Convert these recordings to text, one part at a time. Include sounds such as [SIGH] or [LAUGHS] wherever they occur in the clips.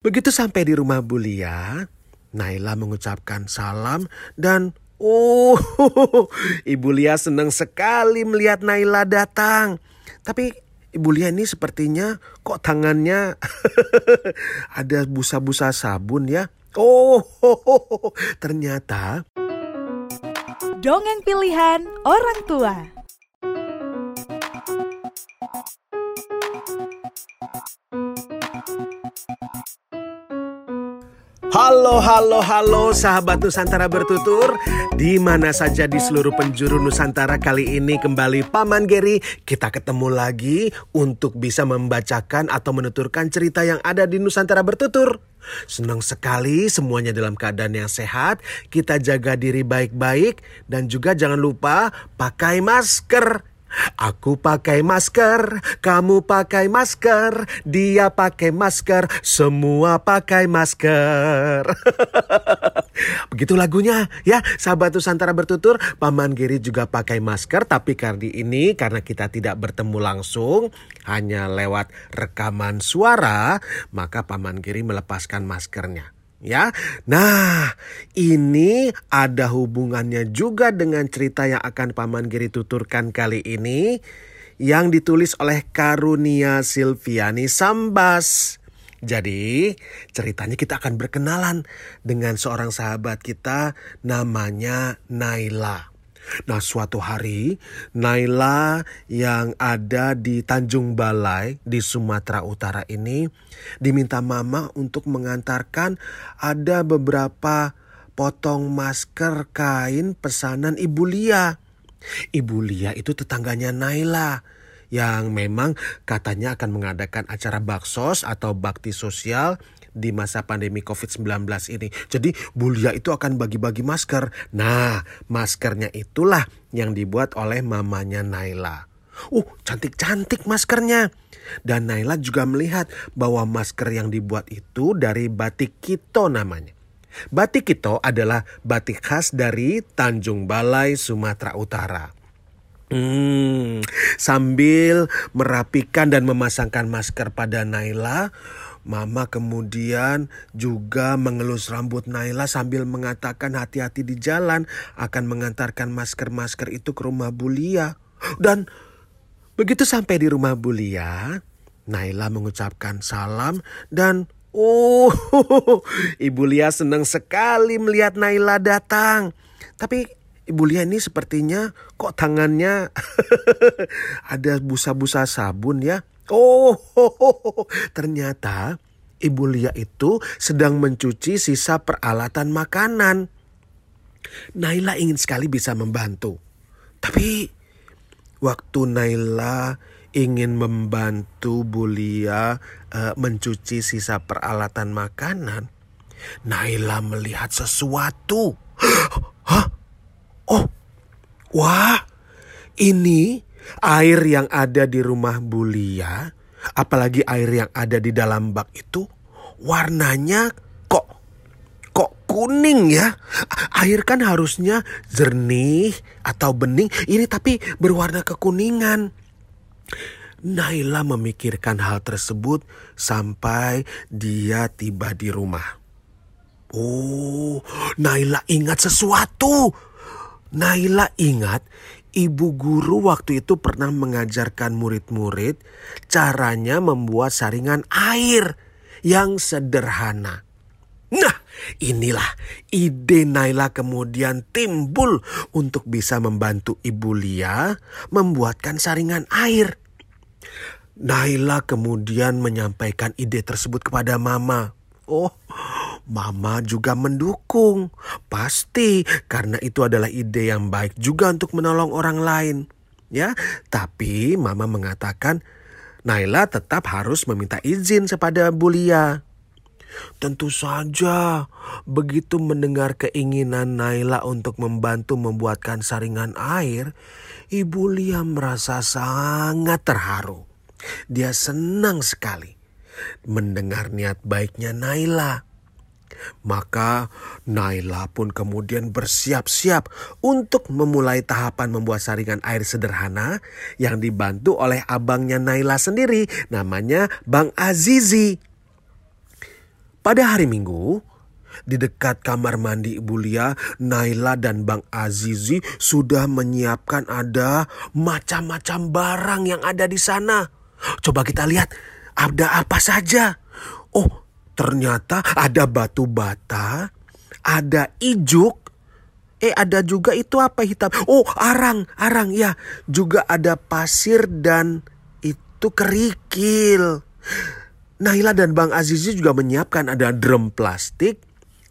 Begitu sampai di rumah Bulia, Naila mengucapkan salam dan Oh, [LAUGHS] Ibu Lia senang sekali melihat Naila datang. Tapi Ibu Lia ini sepertinya kok tangannya [LAUGHS] ada busa-busa sabun ya. Oh, [LAUGHS] ternyata dongeng pilihan orang tua. Halo, halo, halo sahabat Nusantara bertutur. Di mana saja di seluruh penjuru Nusantara kali ini kembali Paman Geri Kita ketemu lagi untuk bisa membacakan atau menuturkan cerita yang ada di Nusantara bertutur. Senang sekali semuanya dalam keadaan yang sehat. Kita jaga diri baik-baik Dan juga jangan lupa pakai masker Aku pakai masker, kamu pakai masker, dia pakai masker, semua pakai masker. [LAUGHS] Begitu lagunya ya, sahabat Nusantara bertutur, Paman Giri juga pakai masker, tapi kali ini karena kita tidak bertemu langsung, hanya lewat rekaman suara, maka Paman Giri melepaskan maskernya ya. Nah, ini ada hubungannya juga dengan cerita yang akan Paman Giri tuturkan kali ini yang ditulis oleh Karunia Silviani Sambas. Jadi, ceritanya kita akan berkenalan dengan seorang sahabat kita namanya Naila. Nah suatu hari Naila yang ada di Tanjung Balai di Sumatera Utara ini diminta mama untuk mengantarkan ada beberapa potong masker kain pesanan Ibu Lia. Ibu Lia itu tetangganya Naila yang memang katanya akan mengadakan acara baksos atau bakti sosial di masa pandemi COVID-19 ini. Jadi Bulia itu akan bagi-bagi masker. Nah, maskernya itulah yang dibuat oleh mamanya Naila. Uh, cantik-cantik maskernya. Dan Naila juga melihat bahwa masker yang dibuat itu dari batik Kito namanya. Batik Kito adalah batik khas dari Tanjung Balai, Sumatera Utara. Hmm, sambil merapikan dan memasangkan masker pada Naila, Mama kemudian juga mengelus rambut Naila sambil mengatakan hati-hati di jalan akan mengantarkan masker-masker itu ke rumah Bulia. Dan begitu sampai di rumah Bulia, Naila mengucapkan salam dan Oh, [LAUGHS] Ibu Lia senang sekali melihat Naila datang. Tapi Ibu Lia ini sepertinya kok tangannya [LAUGHS] ada busa-busa sabun ya. Oh, [LAUGHS] ternyata Ibu Lia itu sedang mencuci sisa peralatan makanan. Naila ingin sekali bisa membantu. Tapi waktu Naila ingin membantu Bulia uh, mencuci sisa peralatan makanan, Naila melihat sesuatu. [GASPS] Hah? Oh, wah, ini Air yang ada di rumah Bulia, apalagi air yang ada di dalam bak itu, warnanya kok kok kuning ya. Air kan harusnya jernih atau bening, ini tapi berwarna kekuningan. Naila memikirkan hal tersebut sampai dia tiba di rumah. Oh, Naila ingat sesuatu. Naila ingat Ibu guru waktu itu pernah mengajarkan murid-murid caranya membuat saringan air yang sederhana. Nah, inilah ide Naila kemudian timbul untuk bisa membantu Ibu Lia membuatkan saringan air. Naila kemudian menyampaikan ide tersebut kepada Mama. Oh, Mama juga mendukung. Pasti karena itu adalah ide yang baik juga untuk menolong orang lain. Ya, tapi Mama mengatakan Naila tetap harus meminta izin kepada Bulia. Tentu saja, begitu mendengar keinginan Naila untuk membantu membuatkan saringan air, Ibu Lia merasa sangat terharu. Dia senang sekali mendengar niat baiknya Naila. Maka Naila pun kemudian bersiap-siap untuk memulai tahapan membuat saringan air sederhana yang dibantu oleh abangnya Naila sendiri namanya Bang Azizi. Pada hari Minggu, di dekat kamar mandi Ibu Lia, Naila dan Bang Azizi sudah menyiapkan ada macam-macam barang yang ada di sana. Coba kita lihat ada apa saja. Oh, ternyata ada batu bata, ada ijuk, eh ada juga itu apa hitam. Oh, arang, arang ya. Juga ada pasir dan itu kerikil. Naila dan Bang Azizi juga menyiapkan ada drum plastik,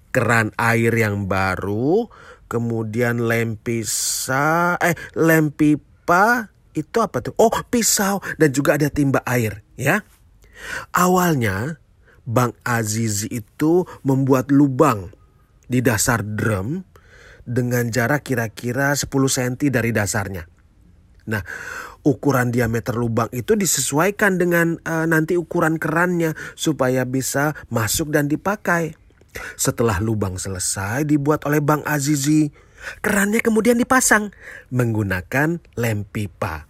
keran air yang baru, kemudian lem pisau, eh lem pipa, itu apa tuh? Oh pisau dan juga ada timba air ya. Awalnya Bang Azizi itu membuat lubang di dasar drum dengan jarak kira-kira 10 cm dari dasarnya. Nah, ukuran diameter lubang itu disesuaikan dengan uh, nanti ukuran kerannya supaya bisa masuk dan dipakai. Setelah lubang selesai dibuat oleh Bang Azizi, kerannya kemudian dipasang menggunakan lem pipa.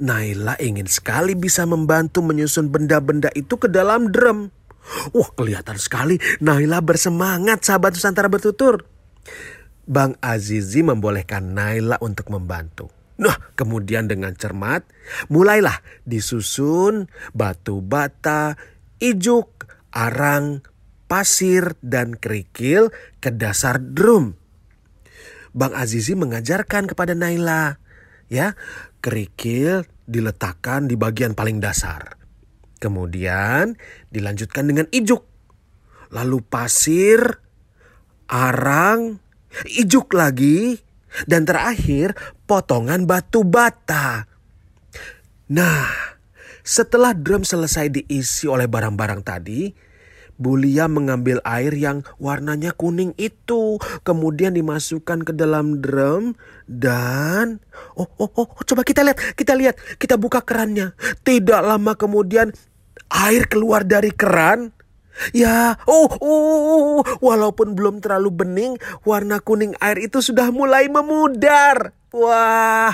Naila ingin sekali bisa membantu menyusun benda-benda itu ke dalam drum. Wah kelihatan sekali Naila bersemangat sahabat Nusantara bertutur. Bang Azizi membolehkan Naila untuk membantu. Nah, kemudian dengan cermat, mulailah disusun batu bata, ijuk, arang, pasir, dan kerikil ke dasar drum. Bang Azizi mengajarkan kepada Naila, ya, kerikil diletakkan di bagian paling dasar. Kemudian dilanjutkan dengan ijuk. Lalu pasir, arang, ijuk lagi, dan terakhir, potongan batu bata. Nah, setelah drum selesai diisi oleh barang-barang tadi, Bulia mengambil air yang warnanya kuning itu, kemudian dimasukkan ke dalam drum dan oh oh oh coba kita lihat, kita lihat, kita buka kerannya. Tidak lama kemudian air keluar dari keran Ya, oh, oh, walaupun belum terlalu bening, warna kuning air itu sudah mulai memudar. Wah,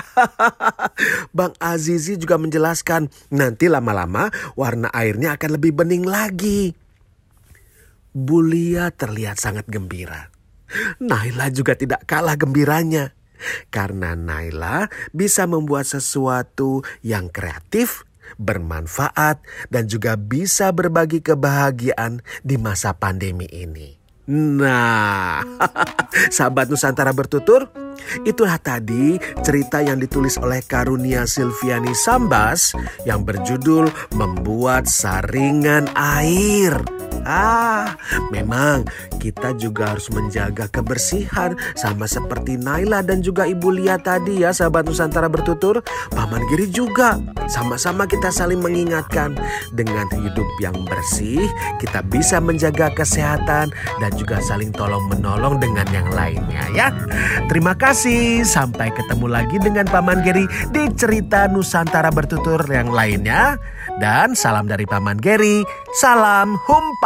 [LAUGHS] Bang Azizi juga menjelaskan, nanti lama-lama warna airnya akan lebih bening lagi. Bulia terlihat sangat gembira. Naila juga tidak kalah gembiranya. Karena Naila bisa membuat sesuatu yang kreatif bermanfaat, dan juga bisa berbagi kebahagiaan di masa pandemi ini. Nah, [LAUGHS] sahabat Nusantara bertutur, itulah tadi cerita yang ditulis oleh Karunia Silviani Sambas yang berjudul Membuat Saringan Air. Ah, memang kita juga harus menjaga kebersihan sama seperti Naila dan juga Ibu Lia tadi ya sahabat Nusantara bertutur. Paman Giri juga sama-sama kita saling mengingatkan dengan hidup yang bersih kita bisa menjaga kesehatan dan juga saling tolong menolong dengan yang lainnya ya. Terima kasih sampai ketemu lagi dengan Paman Giri di cerita Nusantara bertutur yang lainnya. Dan salam dari Paman Geri, salam